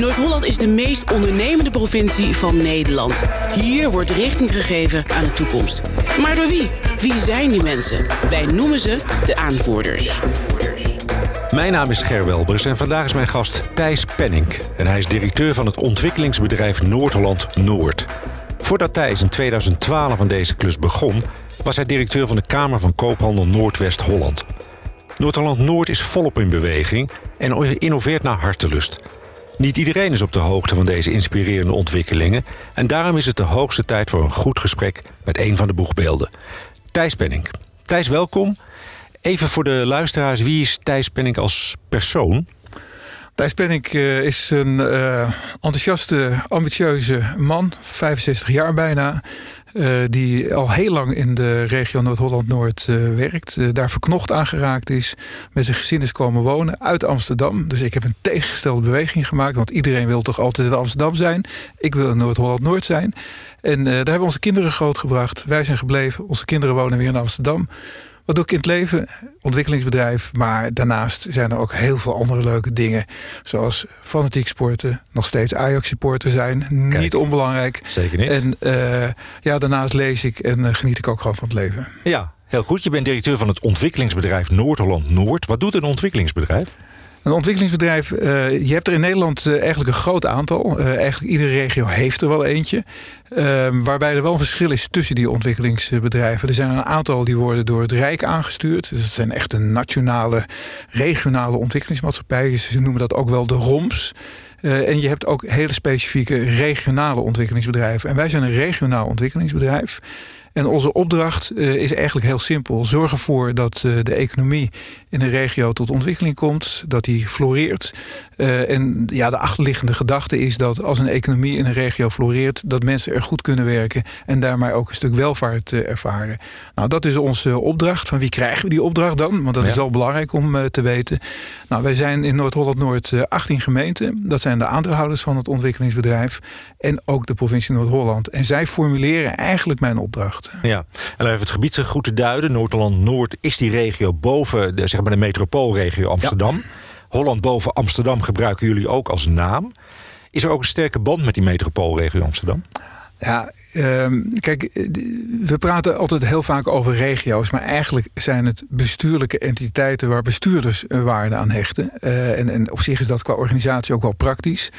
Noord-Holland is de meest ondernemende provincie van Nederland. Hier wordt richting gegeven aan de toekomst. Maar door wie? Wie zijn die mensen? Wij noemen ze de aanvoerders. Mijn naam is Ger Welbers en vandaag is mijn gast Thijs Penning. En hij is directeur van het ontwikkelingsbedrijf Noord-Holland Noord. Voordat Thijs in 2012 aan deze klus begon... was hij directeur van de Kamer van Koophandel Noordwest-Holland. Noord-Holland Noord is volop in beweging en innoveert naar hartelust. Niet iedereen is op de hoogte van deze inspirerende ontwikkelingen... en daarom is het de hoogste tijd voor een goed gesprek met een van de boegbeelden. Thijs Penning. Thijs, welkom. Even voor de luisteraars, wie is Thijs Penning als persoon? Thijs Penning uh, is een uh, enthousiaste, ambitieuze man, 65 jaar bijna. Uh, die al heel lang in de regio Noord-Holland-Noord werkt. daar verknocht aan geraakt is. Met zijn gezin is komen wonen uit Amsterdam. Dus ik heb een tegengestelde beweging gemaakt. Want iedereen wil toch altijd in Amsterdam zijn. Ik wil in Noord-Holland-Noord zijn. En daar hebben we onze kinderen grootgebracht. Wij zijn gebleven. Onze kinderen wonen weer in Amsterdam. Wat doe ik in het leven? Ontwikkelingsbedrijf. Maar daarnaast zijn er ook heel veel andere leuke dingen. Zoals fanatiek sporten. Nog steeds Ajax-supporter zijn. niet onbelangrijk. Zeker niet. En uh, ja, daarnaast lees ik en uh, geniet ik ook gewoon van het leven. Ja, heel goed. Je bent directeur van het ontwikkelingsbedrijf Noord-Holland Noord. Wat doet een ontwikkelingsbedrijf? Een ontwikkelingsbedrijf, uh, je hebt er in Nederland uh, eigenlijk een groot aantal. Uh, eigenlijk iedere regio heeft er wel eentje. Ehm, waarbij er wel een verschil is tussen die ontwikkelingsbedrijven. Er zijn een aantal die worden door het Rijk aangestuurd. Dus het zijn echt een nationale, regionale ontwikkelingsmaatschappijen. Ze noemen dat ook wel de ROMS. en je hebt ook hele specifieke regionale ontwikkelingsbedrijven. En wij zijn een regionaal ontwikkelingsbedrijf. En onze opdracht uh, is eigenlijk heel simpel. Zorg ervoor dat uh, de economie in een regio tot ontwikkeling komt. Dat die floreert. Uh, en ja, de achterliggende gedachte is dat als een economie in een regio floreert... dat mensen er goed kunnen werken en daarmee ook een stuk welvaart ervaren. Nou, dat is onze opdracht. Van wie krijgen we die opdracht dan? Want dat ja. is wel belangrijk om te weten. Nou, wij zijn in Noord-Holland-Noord 18 gemeenten. Dat zijn de aandeelhouders van het ontwikkelingsbedrijf. En ook de provincie Noord-Holland. En zij formuleren eigenlijk mijn opdracht. Ja, en dan even het gebied goed te duiden. Noord-Holland-Noord is die regio boven de, zeg maar de metropoolregio Amsterdam. Ja. Holland boven Amsterdam gebruiken jullie ook als naam. Is er ook een sterke band met die metropoolregio Amsterdam? Ja, um, kijk, we praten altijd heel vaak over regio's, maar eigenlijk zijn het bestuurlijke entiteiten waar bestuurders een waarde aan hechten. Uh, en, en op zich is dat qua organisatie ook wel praktisch.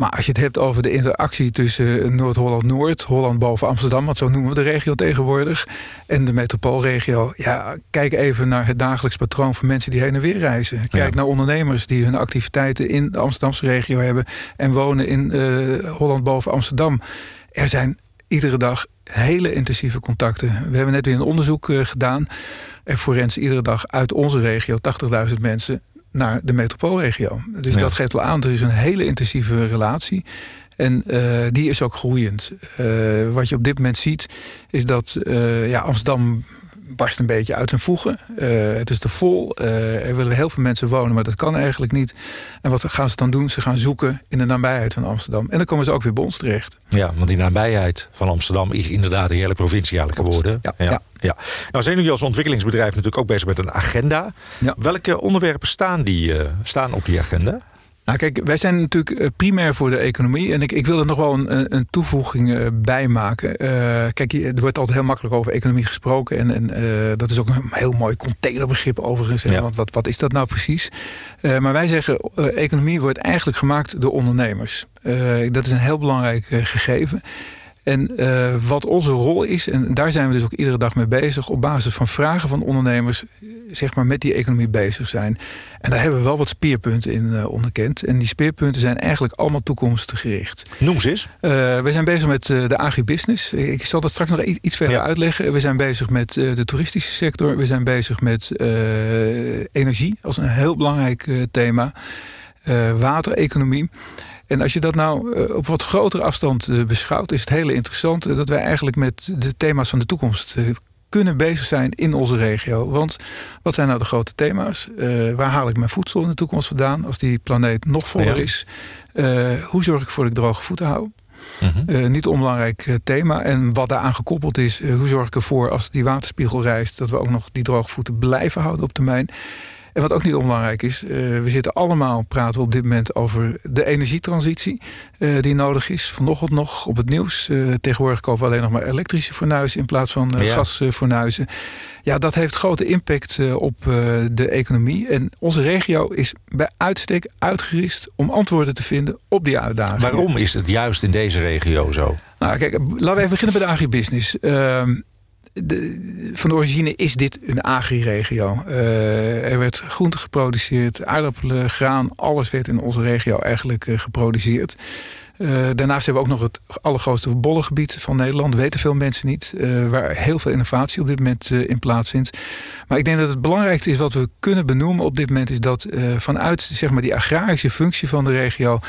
Maar als je het hebt over de interactie tussen Noord-Holland-Noord, Holland boven Amsterdam, want zo noemen we de regio tegenwoordig, en de metropoolregio. Ja, kijk even naar het dagelijks patroon van mensen die heen en weer reizen. Kijk ja. naar ondernemers die hun activiteiten in de Amsterdamse regio hebben en wonen in uh, Holland boven Amsterdam. Er zijn iedere dag hele intensieve contacten. We hebben net weer een onderzoek uh, gedaan. Er forensen iedere dag uit onze regio 80.000 mensen naar de metropoolregio. Dus ja. dat geeft wel aan, er is een hele intensieve relatie. En uh, die is ook groeiend. Uh, wat je op dit moment ziet, is dat uh, ja, Amsterdam barst een beetje uit zijn voegen. het is te vol. er willen heel veel mensen wonen, maar dat kan eigenlijk niet. En wat gaan ze dan doen? Ze gaan zoeken in de nabijheid van Amsterdam. En dan komen ze ook weer bij ons terecht. Ja, want die nabijheid van Amsterdam is inderdaad een hele provincie eigenlijk geworden. Ja, ja. ja. ja. Nou zijn jullie als ontwikkelingsbedrijf natuurlijk ook bezig met een agenda. Ja. Welke onderwerpen staan, die, uh, staan op die agenda? Nou kijk, wij zijn natuurlijk primair voor de economie. En ik, ik wil er nog wel een, een toevoeging bij maken. Uh, kijk, er wordt altijd heel makkelijk over economie gesproken. En, en uh, dat is ook een heel mooi containerbegrip overigens. Ja. Want wat, wat is dat nou precies? Uh, maar wij zeggen, economie wordt eigenlijk gemaakt door ondernemers. dat is een heel belangrijk gegeven. En uh, wat onze rol is, en daar zijn we dus ook iedere dag mee bezig, op basis van vragen van ondernemers, zeg maar met die economie bezig zijn. En daar hebben we wel wat speerpunten in uh, onderkend. En die speerpunten zijn eigenlijk allemaal toekomstgericht. Noem ze eens. Uh, we zijn bezig met de agribusiness. Ik zal dat straks nog iets verder ja. uitleggen. We zijn bezig met de toeristische sector. We zijn bezig met energie als een heel belangrijk thema. watereconomie. En als je dat nou uh, op wat grotere afstand uh, beschouwt, is het hele interessant uh, dat wij eigenlijk met de thema's van de toekomst kunnen bezig zijn in onze regio. Want wat zijn nou de grote thema's? waar haal ik mijn voedsel in de toekomst vandaan als die planeet nog voller ja. is? hoe zorg ik ervoor dat ik droge voeten hou? -hmm. niet onbelangrijk thema. En wat daaraan gekoppeld is, hoe zorg ik ervoor als die waterspiegel rijst, dat we ook nog die droge voeten blijven houden op termijn. En wat ook niet onbelangrijk is, we zitten allemaal, praten we op dit moment over de energietransitie die nodig is. Vanochtend nog op het nieuws. tegenwoordig kopen we alleen nog maar elektrische fornuizen in plaats van ja. gasfornuizen. Ja, dat heeft grote impact op de economie. En onze regio is bij uitstek uitgerust om antwoorden te vinden op die uitdagingen. Waarom is het juist in deze regio zo? Nou, kijk, laten we even beginnen bij de agribusiness. Uh, de, van origine is dit een agri-regio. Uh, er werd groente geproduceerd, aardappelen, graan, alles werd in onze regio eigenlijk uh, geproduceerd. Uh, daarnaast hebben we ook nog het allergrootste bollengebied van Nederland. Weten veel mensen niet. Waar heel veel innovatie op dit moment uh, in plaatsvindt. Maar ik denk dat het belangrijkste is wat we kunnen benoemen op dit moment... is dat vanuit zeg maar, die agrarische functie van de regio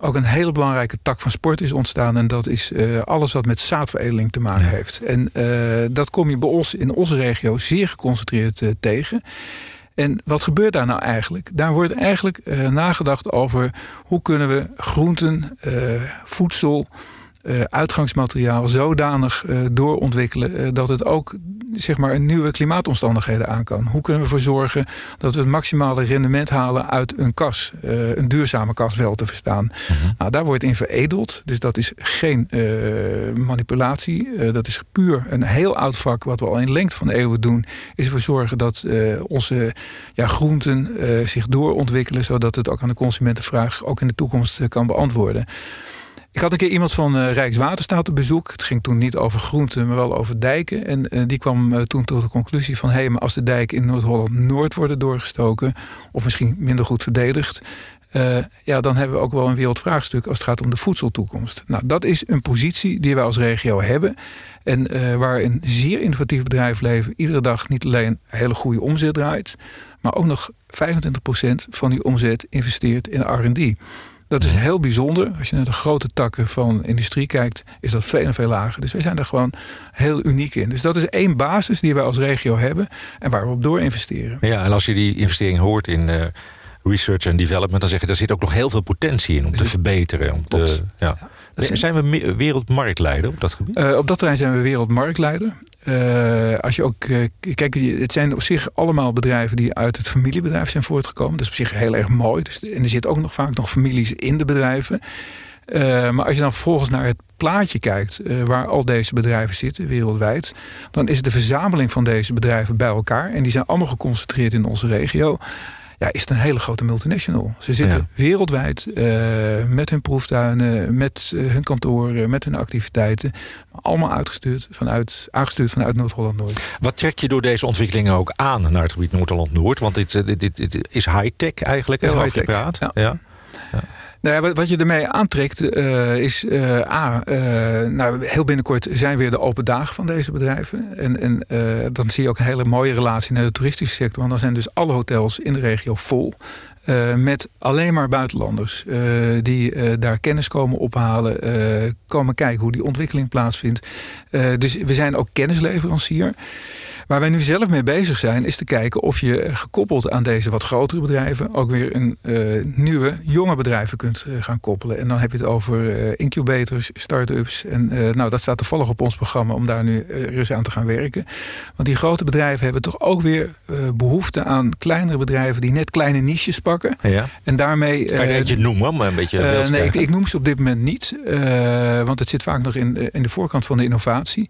ook een hele belangrijke tak van sport is ontstaan. En dat is uh, alles wat met zaadveredeling te maken heeft. En uh, dat kom je bij ons in onze regio zeer geconcentreerd uh, tegen. En wat gebeurt daar nou eigenlijk? Daar wordt eigenlijk nagedacht over hoe kunnen we groenten, voedsel uh, uitgangsmateriaal zodanig uh, doorontwikkelen uh, dat het ook zeg maar, een nieuwe klimaatomstandigheden aan kan. Hoe kunnen we ervoor zorgen dat we het maximale rendement halen uit een kas, een duurzame kas wel te verstaan. Mhm. nou, daar wordt in veredeld, dus dat is geen manipulatie. dat is puur een heel oud vak wat we al in lengte van de eeuwen doen, is ervoor zorgen dat onze ja, groenten zich doorontwikkelen, zodat het ook aan de consumentenvraag ook in de toekomst kan beantwoorden. Ik had een keer iemand van uh, Rijkswaterstaat op bezoek. Het ging toen niet over groenten, maar wel over dijken. En uh, die kwam uh, toen tot de conclusie van... hé, hey, maar als de dijken in Noord-Holland-Noord worden doorgestoken... of misschien minder goed verdedigd... ja, dan hebben we ook wel een wereldvraagstuk als het gaat om de voedseltoekomst. Nou, dat is een positie die wij als regio hebben. En waar een zeer innovatief bedrijf leven... iedere dag niet alleen hele goede omzet draait... maar ook nog 25% van die omzet investeert in R&D. Dat is heel bijzonder. Als je naar de grote takken van industrie kijkt, is dat veel en veel lager. Dus wij zijn er gewoon heel uniek in. Dus dat is één basis die wij als regio hebben en waar we op door investeren. Ja, en als je die investering hoort in uh, research en development, dan zeg je, daar zit ook nog heel veel potentie in om te verbeteren. Om te, ja. Zijn we wereldmarktleider op dat gebied? Uh, op dat terrein zijn we wereldmarktleider. Uh, als je ook, uh, kijk, het zijn op zich allemaal bedrijven die uit het familiebedrijf zijn voortgekomen. Dat is op zich heel erg mooi. Dus, en er zitten ook nog vaak nog families in de bedrijven. Uh, maar als je dan vervolgens naar het plaatje kijkt, waar al deze bedrijven zitten wereldwijd, dan is de verzameling van deze bedrijven bij elkaar. En die zijn allemaal geconcentreerd in onze regio ja, is het een hele grote multinational. Ze zitten wereldwijd uh, met hun proeftuinen, met uh, hun kantoren, met hun activiteiten. Allemaal uitgestuurd vanuit, aangestuurd vanuit Noord-Holland-Noord. Wat trek je door deze ontwikkelingen ook aan naar het gebied Noord-Holland-Noord? Want dit, eh, dit, dit, dit, is high-tech eigenlijk, is high-tech. praat. ja. ja. Nou ja, wat je ermee aantrekt uh, is uh, A, uh, nou, heel binnenkort zijn weer de open dagen van deze bedrijven. En, en dan zie je ook een hele mooie relatie naar de toeristische sector. Want dan zijn dus alle hotels in de regio vol. Met alleen maar buitenlanders die daar kennis komen ophalen, komen kijken hoe die ontwikkeling plaatsvindt. dus we zijn ook kennisleverancier. Waar wij nu zelf mee bezig zijn, is te kijken of je gekoppeld aan deze wat grotere bedrijven ook weer een uh, nieuwe, jonge bedrijven kunt uh, gaan koppelen. En dan heb je het over uh, incubators, start-ups. En nou, dat staat toevallig op ons programma om daar nu eens aan te gaan werken. Want die grote bedrijven hebben toch ook weer behoefte aan kleinere bedrijven die net kleine niches pakken. Ja. En daarmee. kan je eentje noemen, maar een beetje. nee, ik, ik, noem ze op dit moment niet. want het zit vaak nog in, in de voorkant van de innovatie.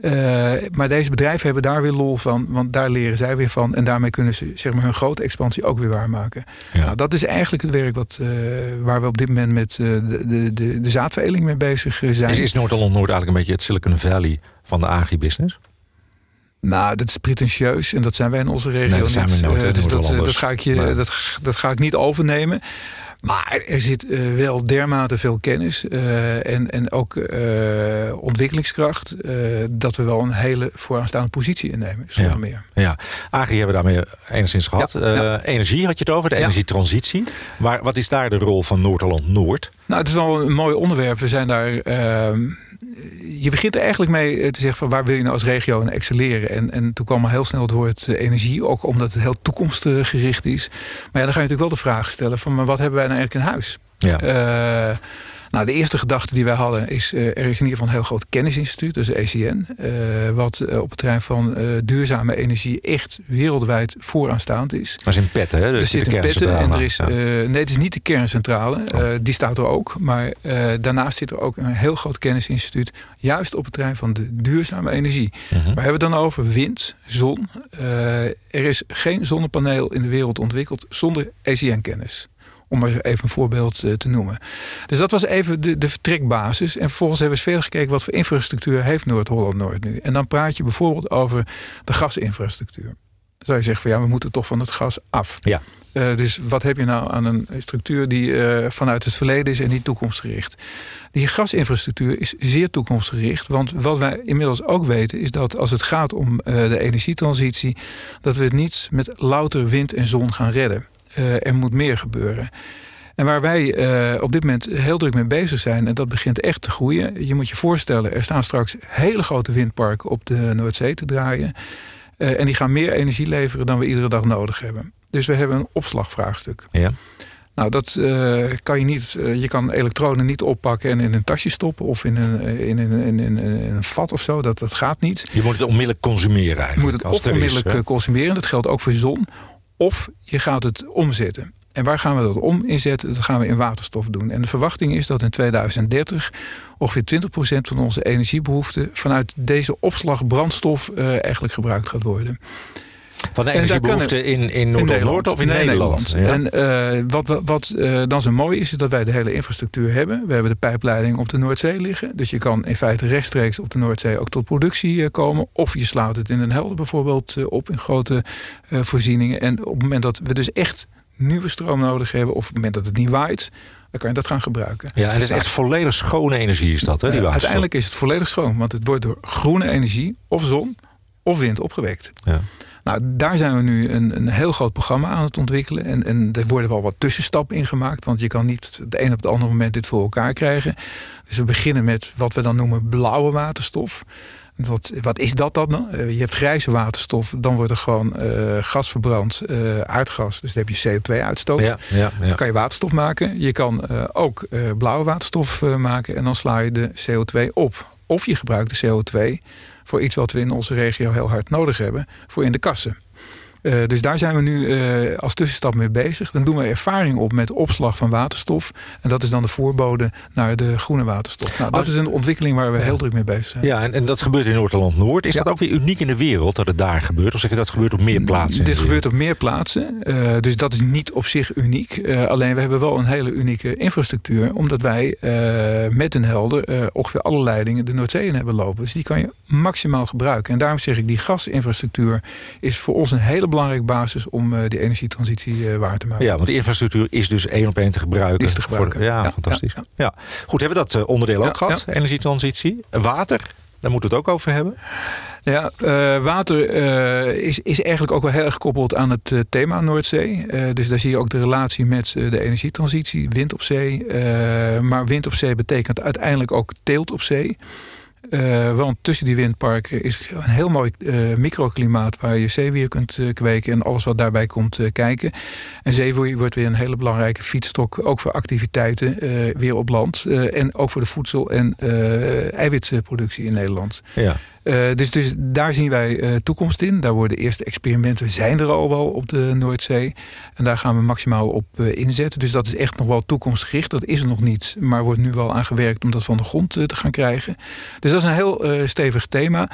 Uh, maar deze bedrijven hebben daar weer lol van, want daar leren zij weer van. En daarmee kunnen ze zeg maar, hun grote expansie ook weer waarmaken. Ja. Nou, dat is eigenlijk het werk wat, uh, waar we op dit moment met uh, de, de, de zaadveredeling mee bezig zijn. Is, is Noord-Holland-Noord eigenlijk een beetje het Silicon Valley van de agribusiness? Nou, dat is pretentieus en dat zijn wij in onze regio nee, dat Zijn we nooit, dus dat, dat, ga ik je, dat, dat ga ik niet overnemen. Maar er zit uh, wel dermate veel kennis uh, en, en ook uh, ontwikkelingskracht... dat we wel een hele vooraanstaande positie innemen. Zonder ja. meer. Ja, Agri hebben we daarmee enigszins gehad. Ja, ja. Energie had je het over, de energietransitie. Maar wat is daar de rol van Noord-Holland-Noord? Nou, het is wel een mooi onderwerp. We zijn daar ehm, je begint er eigenlijk mee eh, te zeggen van waar wil je nou als regio in excelleren. En, en toen kwam al heel snel het woord eh, energie, ook omdat het heel toekomstgericht is. Maar ja, dan ga je natuurlijk wel de vraag stellen van maar wat hebben wij nou eigenlijk in huis? Ja. Uh, Nou, de eerste gedachte die wij hadden is... er is in ieder geval een heel groot kennisinstituut, dus de ECN... wat op het terrein van duurzame energie echt wereldwijd vooraanstaand is. Dat is in Petten, hè? Dus er zit in Petten en er is... nee, het is niet de kerncentrale. Oh. die staat er ook. Maar daarnaast zit er ook een heel groot kennisinstituut... juist op het terrein van de duurzame energie. Uh Waar hebben we het dan over? Wind, zon. er is geen zonnepaneel in de wereld ontwikkeld zonder ECN-kennis. Om maar even een voorbeeld eh, te noemen. Dus dat was even de, de vertrekbasis. En vervolgens hebben we veel gekeken wat voor infrastructuur heeft Noord-Holland-Noord nu. En dan praat je bijvoorbeeld over de gasinfrastructuur. Dan zou je zeggen van ja, we moeten toch van het gas af. Ja. Uh, dus wat heb je nou aan een structuur die uh, vanuit het verleden is en niet toekomstgericht? Die gasinfrastructuur is zeer toekomstgericht. Want wat wij inmiddels ook weten is dat als het gaat om uh, de energietransitie, dat we het niet met louter wind en zon gaan redden. Er moet meer gebeuren. En waar wij uh, op dit moment heel druk mee bezig zijn, en dat begint echt te groeien. Je moet je voorstellen, er staan straks hele grote windparken op de Noordzee te draaien. Uh, en die gaan meer energie leveren dan we iedere dag nodig hebben. Dus we hebben een opslagvraagstuk. Ja. Nou, dat uh, kan je niet. Je kan elektronen niet oppakken en in een tasje stoppen of in een, in een, in een, in een vat of zo. Dat, dat gaat niet. Je moet het onmiddellijk consumeren eigenlijk. Je moet het onmiddellijk is, consumeren. Dat geldt ook voor zon. Of je gaat het omzetten. En waar gaan we dat om inzetten? Dat gaan we in waterstof doen. En de verwachting is dat in 2030 ongeveer 20% van onze energiebehoefte vanuit deze opslag brandstof uh, eigenlijk gebruikt gaat worden. Van de energiebehoefte in, in Noord-Noord of in Nederland? En uh, wat, wat, uh, dan zo mooi is, is dat wij de hele infrastructuur hebben. We hebben de pijpleiding op de Noordzee liggen. Dus je kan in feite rechtstreeks op de Noordzee ook tot productie uh, komen. Of je sluit het in een helder bijvoorbeeld op in grote voorzieningen. En op het moment dat we dus echt nieuwe stroom nodig hebben... of op het moment dat het niet waait, dan kan je dat gaan gebruiken. Ja, en het is echt volledig schone energie is dat, hè? Die uiteindelijk is het volledig schoon. Want het wordt door groene energie, of zon, of wind opgewekt. Ja. Nou, daar zijn we nu een, een heel groot programma aan het ontwikkelen. En, en er worden wel wat tussenstappen in gemaakt. Want je kan niet het een op het andere moment dit voor elkaar krijgen. Dus we beginnen met wat we dan noemen blauwe waterstof. Wat, wat is dat dan? Uh, je hebt grijze waterstof, dan wordt er gewoon uh, gas verbrand, uh, aardgas. Dus dan heb je CO2-uitstoot. Ja, ja, ja. Dan kan je waterstof maken. Je kan ook blauwe waterstof maken en dan sla je de CO2 op. Of je gebruikt de CO2 voor iets wat we in onze regio heel hard nodig hebben, voor in de kassen. Uh, dus daar zijn we nu uh, als tussenstap mee bezig. Dan doen we ervaring op met opslag van waterstof. En dat is dan de voorbode naar de groene waterstof. Nou, dat is een ontwikkeling waar we heel druk mee bezig zijn. Ja, en, en dat gebeurt in Noord-Holland-Noord. Is ja. dat ook weer uniek in de wereld dat het daar gebeurt? Of zeg je dat gebeurt op meer plaatsen? Dit gebeurt op meer plaatsen. Uh, dus dat is niet op zich uniek. alleen we hebben wel een hele unieke infrastructuur. Omdat wij met een helder ongeveer alle leidingen de Noordzee in hebben lopen. Dus die kan je maximaal gebruiken. En daarom zeg ik, die gasinfrastructuur is voor ons een hele belangrijke basis om uh, die energietransitie uh, waar te maken. Ja, want die infrastructuur is dus één op één te gebruiken. Is te gebruiken. Ja, ja, fantastisch. Ja, ja. Goed, hebben we dat uh, onderdeel ook gehad, energietransitie. Water, daar moeten we het ook over hebben. Ja, uh, water uh, is, is eigenlijk ook wel heel erg gekoppeld aan het uh, thema Noordzee. dus daar zie je ook de relatie met de energietransitie, wind op zee. maar wind op zee betekent uiteindelijk ook teelt op zee. Uh, want tussen die windparken is een heel mooi uh, microklimaat waar je zeewier kunt uh, kweken en alles wat daarbij komt kijken. En zeewier wordt weer een hele belangrijke fietsstok, ook voor activiteiten weer op land. en ook voor de voedsel- en eiwitproductie in Nederland. Ja. Uh, dus, dus daar zien wij uh, toekomst in. Daar worden eerste experimenten zijn er al wel op de Noordzee. En daar gaan we maximaal op uh, inzetten. Dus dat is echt nog wel toekomstgericht. Dat is er nog niet, maar wordt nu wel aan gewerkt om dat van de grond te gaan krijgen. Dus dat is een heel stevig thema.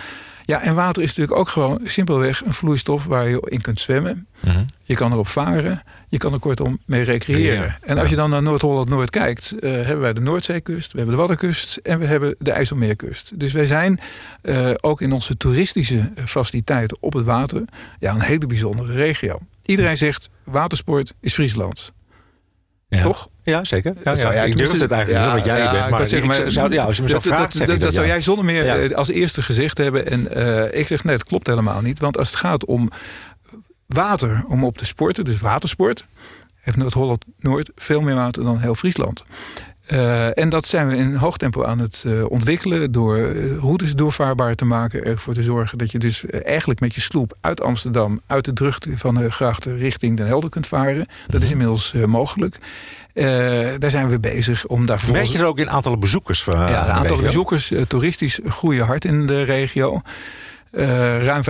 Ja, en water is natuurlijk ook gewoon simpelweg een vloeistof waar je in kunt zwemmen. Mm -hmm. Je kan erop varen. Je kan er kortom mee recreëren. Ja, en als je dan naar Noord-Holland-Noord kijkt, uh, hebben wij de Noordzeekust, we hebben de Waddenkust en we hebben de IJsselmeerkust. Dus wij zijn uh, ook in onze toeristische faciliteiten op het water ja, een hele bijzondere regio. Iedereen zegt watersport is Friesland. Ja. Toch? Ja, zeker. Ja, ja, ja, ik durf het eigenlijk niet, jij bent. Maar, zeggen, maar zou, ja, als je me zo dat, vraagt, dat, dat, dat zou jij zonder meer als eerste gezegd hebben. En uh, ik zeg, nee, dat klopt helemaal niet. Want als het gaat om water, om op te sporten, dus watersport... heeft Noord-Holland-Noord veel meer water dan heel Friesland. Uh, en dat zijn we in hoog tempo aan het uh, ontwikkelen door uh, routes doorvaarbaar te maken. Ervoor te zorgen dat je dus eigenlijk met je sloep uit Amsterdam, uit de drukte van de grachten richting Den Helder kunt varen. Dat is inmiddels mogelijk. daar zijn we bezig om daar Merk je er ook in aantallen bezoekers van? ja, de aantallen bezoekers toeristisch groeien hard in de regio. ruim 5%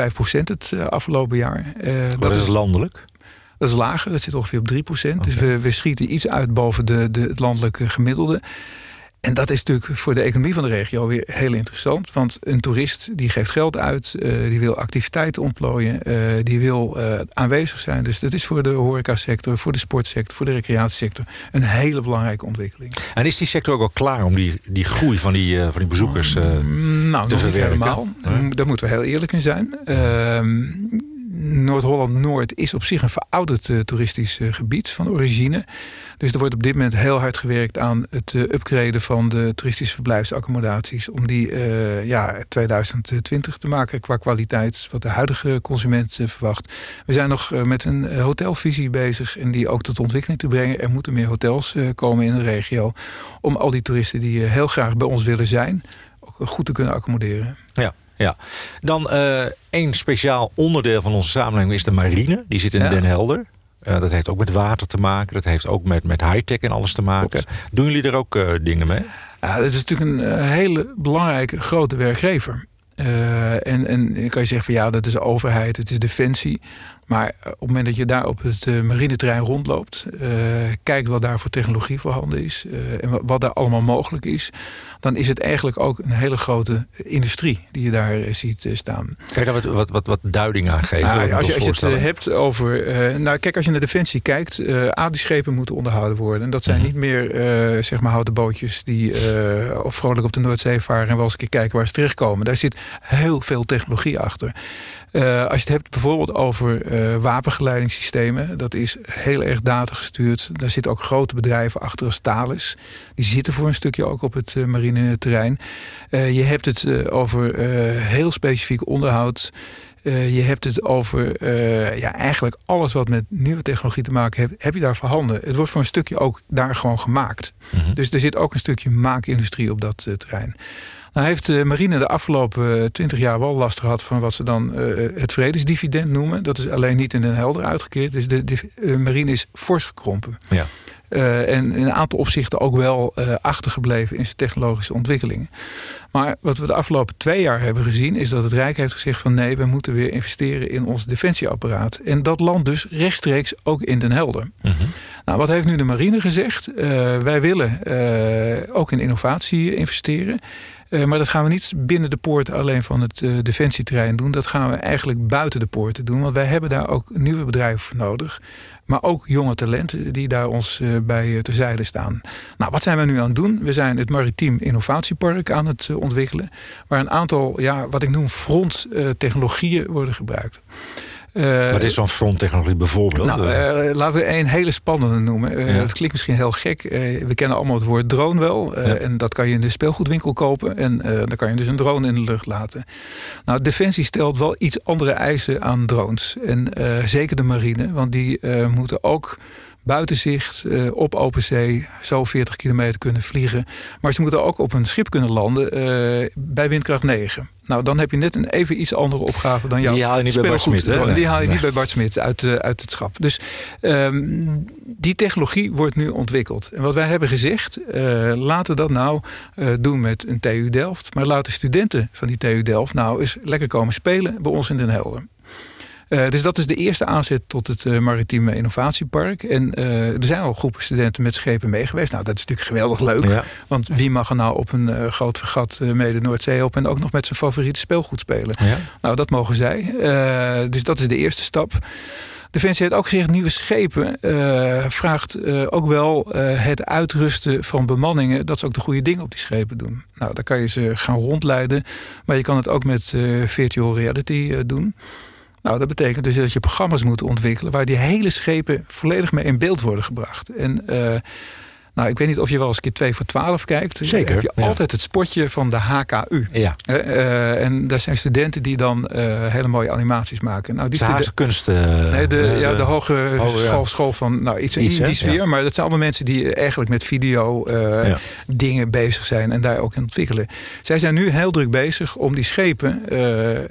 het afgelopen jaar. dat is landelijk? Dat is lager, dat zit ongeveer op 3 Dus we, we, schieten iets uit boven de, de, het landelijke gemiddelde. En dat is natuurlijk voor de economie van de regio weer heel interessant. Want een toerist die geeft geld uit, uh, die wil activiteiten ontplooien, uh, die wil uh, aanwezig zijn. Dus dat is voor de horecasector, voor de sportsector, voor de recreatiesector een hele belangrijke ontwikkeling. En is die sector ook al klaar om die, die groei van die, van die bezoekers mm, nou, te verwerken? helemaal. Daar moeten we heel eerlijk in zijn. Noord-Holland-Noord is op zich een verouderd uh, toeristisch uh, gebied van origine. Dus er wordt op dit moment heel hard gewerkt aan het uh, upgraden van de toeristische verblijfsaccommodaties. Om die ja, 2020 te maken qua kwaliteit, wat de huidige consument verwacht. We zijn nog met een hotelvisie bezig en die ook tot ontwikkeling te brengen. Er moeten meer hotels komen in de regio. Om al die toeristen die heel graag bij ons willen zijn, ook goed te kunnen accommoderen. Ja. Dan uh, één speciaal onderdeel van onze samenleving is de marine. Die zit in Den Helder. Uh, dat heeft ook met water te maken. Dat heeft ook met, met high-tech en alles te maken. Doen jullie er ook uh, dingen mee? Ja, dat is natuurlijk een hele belangrijke grote werkgever. En, en kan je zeggen van ja, dat is de overheid, het is defensie. Maar op het moment dat je daar op het uh, marineterrein rondloopt, uh, kijkt wat daar voor technologie voorhanden is en wat daar allemaal mogelijk is, dan is het eigenlijk ook een hele grote industrie die je daar ziet staan. Kijk daar wat, wat, wat, wat duiding aan geven? Nou, als, je, als je het hebt over. nou, kijk, als je naar defensie kijkt, uh, die schepen moeten onderhouden worden. En dat zijn -hmm. niet meer zeg maar houten bootjes die of vrolijk op de Noordzee varen en wel eens een keer kijken waar ze terechtkomen. Daar zit heel veel technologie achter. Uh, als je het hebt bijvoorbeeld over uh, wapengeleidingssystemen, dat is heel erg datagestuurd. Daar zitten ook grote bedrijven achter als Thales. Die zitten voor een stukje ook op het uh, marine terrein. je hebt het over heel specifiek onderhoud. je hebt het over ja, eigenlijk alles wat met nieuwe technologie te maken heeft, heb je daar voorhanden. Het wordt voor een stukje ook daar gewoon gemaakt. Mm -hmm. Dus er zit ook een stukje maakindustrie op dat terrein. Nou heeft de marine de afgelopen eh, twintig jaar wel last gehad van wat ze dan uh, het vredesdividend noemen. Dat is alleen niet in Den Helder uitgekeerd. Dus de, de marine is fors gekrompen. Ja. Uh, en in een aantal opzichten ook wel uh, achtergebleven in zijn technologische ontwikkelingen. Maar wat we de afgelopen twee jaar hebben gezien, is dat het Rijk heeft gezegd van nee, we moeten weer investeren in ons defensieapparaat. En dat landt dus rechtstreeks ook in Den Helder. -hmm. Nou, wat heeft nu de marine gezegd? Wij willen ook in innovatie investeren. Uh, maar dat gaan we niet binnen de poorten alleen van het uh, defensieterrein doen. Dat gaan we eigenlijk buiten de poorten doen. Want wij hebben daar ook nieuwe bedrijven voor nodig. Maar ook jonge talenten die daar ons uh, bij terzijde staan. Nou, wat zijn we nu aan het doen? We zijn het Maritiem Innovatiepark aan het ontwikkelen. Waar een aantal, ja, wat ik noem fronttechnologieën worden gebruikt. Wat is zo'n fronttechnologie bijvoorbeeld? Nou, uh, laten we een hele spannende noemen. Ja. Dat klinkt misschien heel gek. we kennen allemaal het woord drone wel. Ja. En dat kan je in de speelgoedwinkel kopen. En dan kan je dus een drone in de lucht laten. Nou, Defensie stelt wel iets andere eisen aan drones. En zeker de marine. Want die moeten ook buitenzicht, uh, op open zee, zo 40 kilometer kunnen vliegen. Maar ze moeten ook op een schip kunnen landen uh, bij windkracht 9. Nou, dan heb je net een even iets andere opgave dan jouw Die haal je niet bij Bart Smit. Die haal je niet bij Bart Smit uit, uh, uit het schap. Dus um, die technologie wordt nu ontwikkeld. En wat wij hebben gezegd, laten we dat nou doen met een TU Delft. Maar laten studenten van die TU Delft nou eens lekker komen spelen bij ons in Den Helder. Uh, dus dat is de eerste aanzet tot het uh, Maritieme Innovatiepark. En uh, er zijn al groepen studenten met schepen mee geweest. Nou, dat is natuurlijk geweldig leuk. Ja. Want wie mag er nou op een groot vergat mee de Noordzee op... en ook nog met zijn favoriete speelgoed spelen? Ja. Nou, dat mogen zij. dus dat is de eerste stap. Defensie heeft ook gezegd, nieuwe schepen uh, vraagt uh, ook wel uh, het uitrusten van bemanningen. Dat ze ook de goede dingen op die schepen doen. Nou, daar kan je ze gaan rondleiden. Maar je kan het ook met virtual reality doen. Nou, dat betekent dus dat je programma's moet ontwikkelen waar die hele schepen volledig mee in beeld worden gebracht. En uh, Nou, ik weet niet of je wel eens keer 2 voor 12 kijkt. Zeker. heb je altijd het spotje van de HKU. Ja. Uh, en daar zijn studenten die dan uh, hele mooie animaties maken. Nou, die de Haagse kunst. Uh, nee, de, ja, de hoge oh, school, ja. school van nou, iets, iets in die sfeer. Ja. Maar dat zijn allemaal mensen die eigenlijk met video ja. dingen bezig zijn en daar ook in ontwikkelen. Zij zijn nu heel druk bezig om die schepen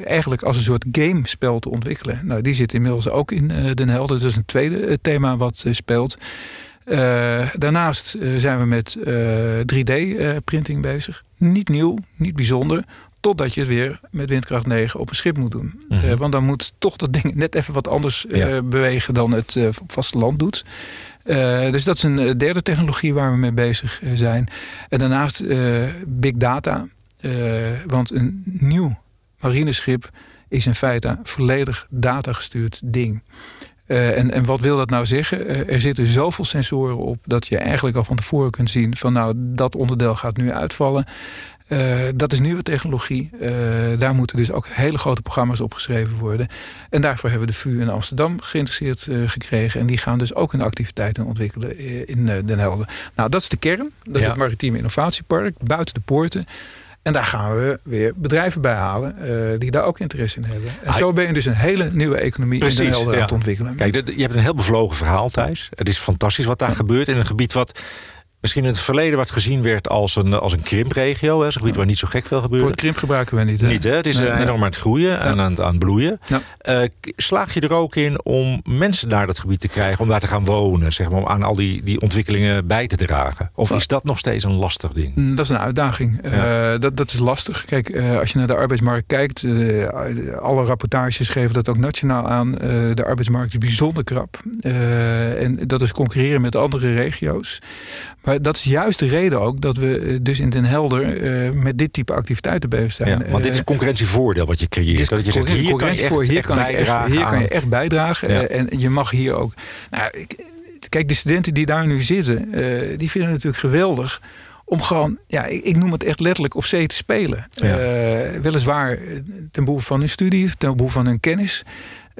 eigenlijk als een soort gamespel te ontwikkelen. Nou, die zit inmiddels ook in Den Helder. Dat is een tweede thema wat speelt. Uh, daarnaast uh, zijn we met uh, 3D-printing bezig. Niet nieuw, niet bijzonder. Totdat je het weer met windkracht 9 op een schip moet doen. Mm -hmm. want dan moet toch dat ding net even wat anders ja. bewegen dan het op vasteland doet. dus dat is een derde technologie waar we mee bezig zijn. En daarnaast big data. want een nieuw marineschip is in feite volledig datagestuurd ding. Uh, en, en wat wil dat nou zeggen? Uh, er zitten zoveel sensoren op dat je eigenlijk al van tevoren kunt zien van nou dat onderdeel gaat nu uitvallen. Uh, dat is nieuwe technologie. daar moeten dus ook hele grote programma's op geschreven worden. En daarvoor hebben we de VU in Amsterdam geïnteresseerd gekregen. En die gaan dus ook hun activiteiten ontwikkelen in Den Helder. Nou, dat is de kern. Dat ja. is het Maritieme Innovatiepark, buiten de poorten. En daar gaan we weer bedrijven bij halen uh, die daar ook interesse in hebben. En ah, zo ben je dus een hele nieuwe economie precies, in de Helder ja. aan het ontwikkelen. Kijk, je hebt een heel bevlogen verhaal, Thijs. Het is fantastisch wat daar ja. gebeurt in een gebied wat misschien in het verleden wat gezien werd als een, als een krimpregio. Hè, een gebied waar niet zo gek veel gebeurt. Voor krimp gebruiken we niet. Hè? Niet, hè? Het is nee, enorm nee. aan het groeien en aan, aan het bloeien. Ja. Uh, slaag je er ook in om mensen naar dat gebied te krijgen, om daar te gaan wonen, zeg maar, om aan al die, die ontwikkelingen bij te dragen? Of is dat nog steeds een lastig ding? Mm, dat is een uitdaging. Ja. Uh, dat, dat is lastig. Kijk, uh, als je naar de arbeidsmarkt kijkt, alle rapportages geven dat ook nationaal aan. de arbeidsmarkt is bijzonder krap. en dat is concurreren met andere regio's. Maar dat is juist de reden ook dat we dus in Den Helder uh, met dit type activiteiten bezig zijn. Ja, want dit is concurrentievoordeel wat je creëert. Dat je zegt, hier kan je echt, hier kan bijdragen. Echt, hier kan je echt bijdragen. Ja. En je mag hier ook. Nou, kijk, de studenten die daar nu zitten, die vinden het natuurlijk geweldig om gewoon, ja, ik, ik, noem het echt letterlijk op zee te spelen. Ja. Uh, weliswaar ten behoeve van hun studie, ten behoeve van hun kennis.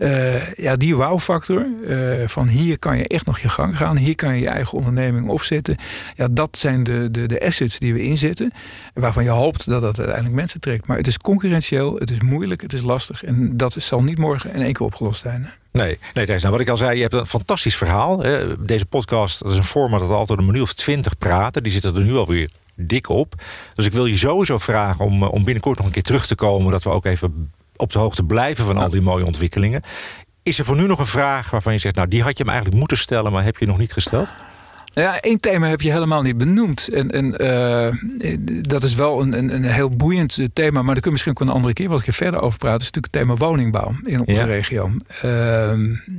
Uh, ja, die wow-factor, uh, van hier kan je echt nog je gang gaan, hier kan je je eigen onderneming opzetten. Ja, dat zijn de, de, de assets die we inzetten, waarvan je hoopt dat dat uiteindelijk mensen trekt. Maar het is concurrentieel, het is moeilijk, het is lastig en dat zal niet morgen in één keer opgelost zijn. Nee, nee Thijs, nou wat ik al zei, je hebt een fantastisch verhaal. Deze podcast, dat is een format dat altijd een minuut of twintig praten. Die zitten er nu alweer dik op. Dus ik wil je sowieso vragen om, om binnenkort nog een keer terug te komen... dat we ook even op de hoogte blijven van al die mooie ontwikkelingen. Is er voor nu nog een vraag waarvan je zegt... nou, die had je hem eigenlijk moeten stellen, maar heb je nog niet gesteld? Ja, één thema heb je helemaal niet benoemd. En, en uh, dat is wel een, een, een, heel boeiend thema, maar daar kunnen we misschien ook een andere keer wat verder over praten. Dat is natuurlijk het thema woningbouw in onze ja. regio. Uh,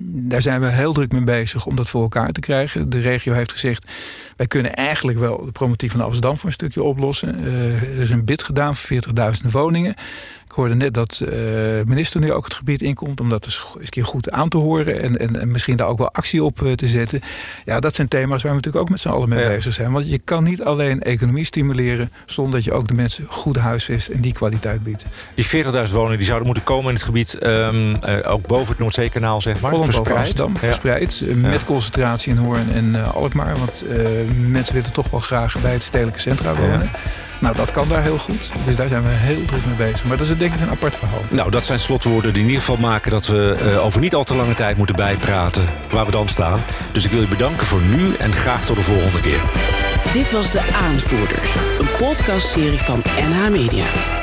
daar zijn we heel druk mee bezig om dat voor elkaar te krijgen. De regio heeft gezegd, wij kunnen eigenlijk wel de promotie van Amsterdam voor een stukje oplossen. Uh, er is een bid gedaan voor 40.000 woningen. Ik hoorde net dat de uh, minister nu ook het gebied inkomt... om dat eens een keer goed aan te horen... en, en, en misschien daar ook wel actie op uh, te zetten. Ja, dat zijn thema's waar we natuurlijk ook met z'n allen mee ja. bezig zijn. Want je kan niet alleen economie stimuleren... zonder dat je ook de mensen goed huisvest en die kwaliteit biedt. Die 40.000 woningen die zouden moeten komen in het gebied... Um, uh, ook boven het Noordzeekanaal, zeg maar, Holland verspreid. Amsterdam, ja. verspreid. Met concentratie in Hoorn en Alkmaar. Want mensen willen toch wel graag bij het stedelijke centra wonen. Nou, dat kan daar heel goed. Dus daar zijn we heel druk mee bezig. Maar dat is denk ik een apart verhaal. Nou, dat zijn slotwoorden die in ieder geval maken dat we uh, over niet al te lange tijd moeten bijpraten waar we dan staan. Dus ik wil je bedanken voor nu en graag tot de volgende keer. Dit was De Aanvoerders, een podcastserie van NH Media.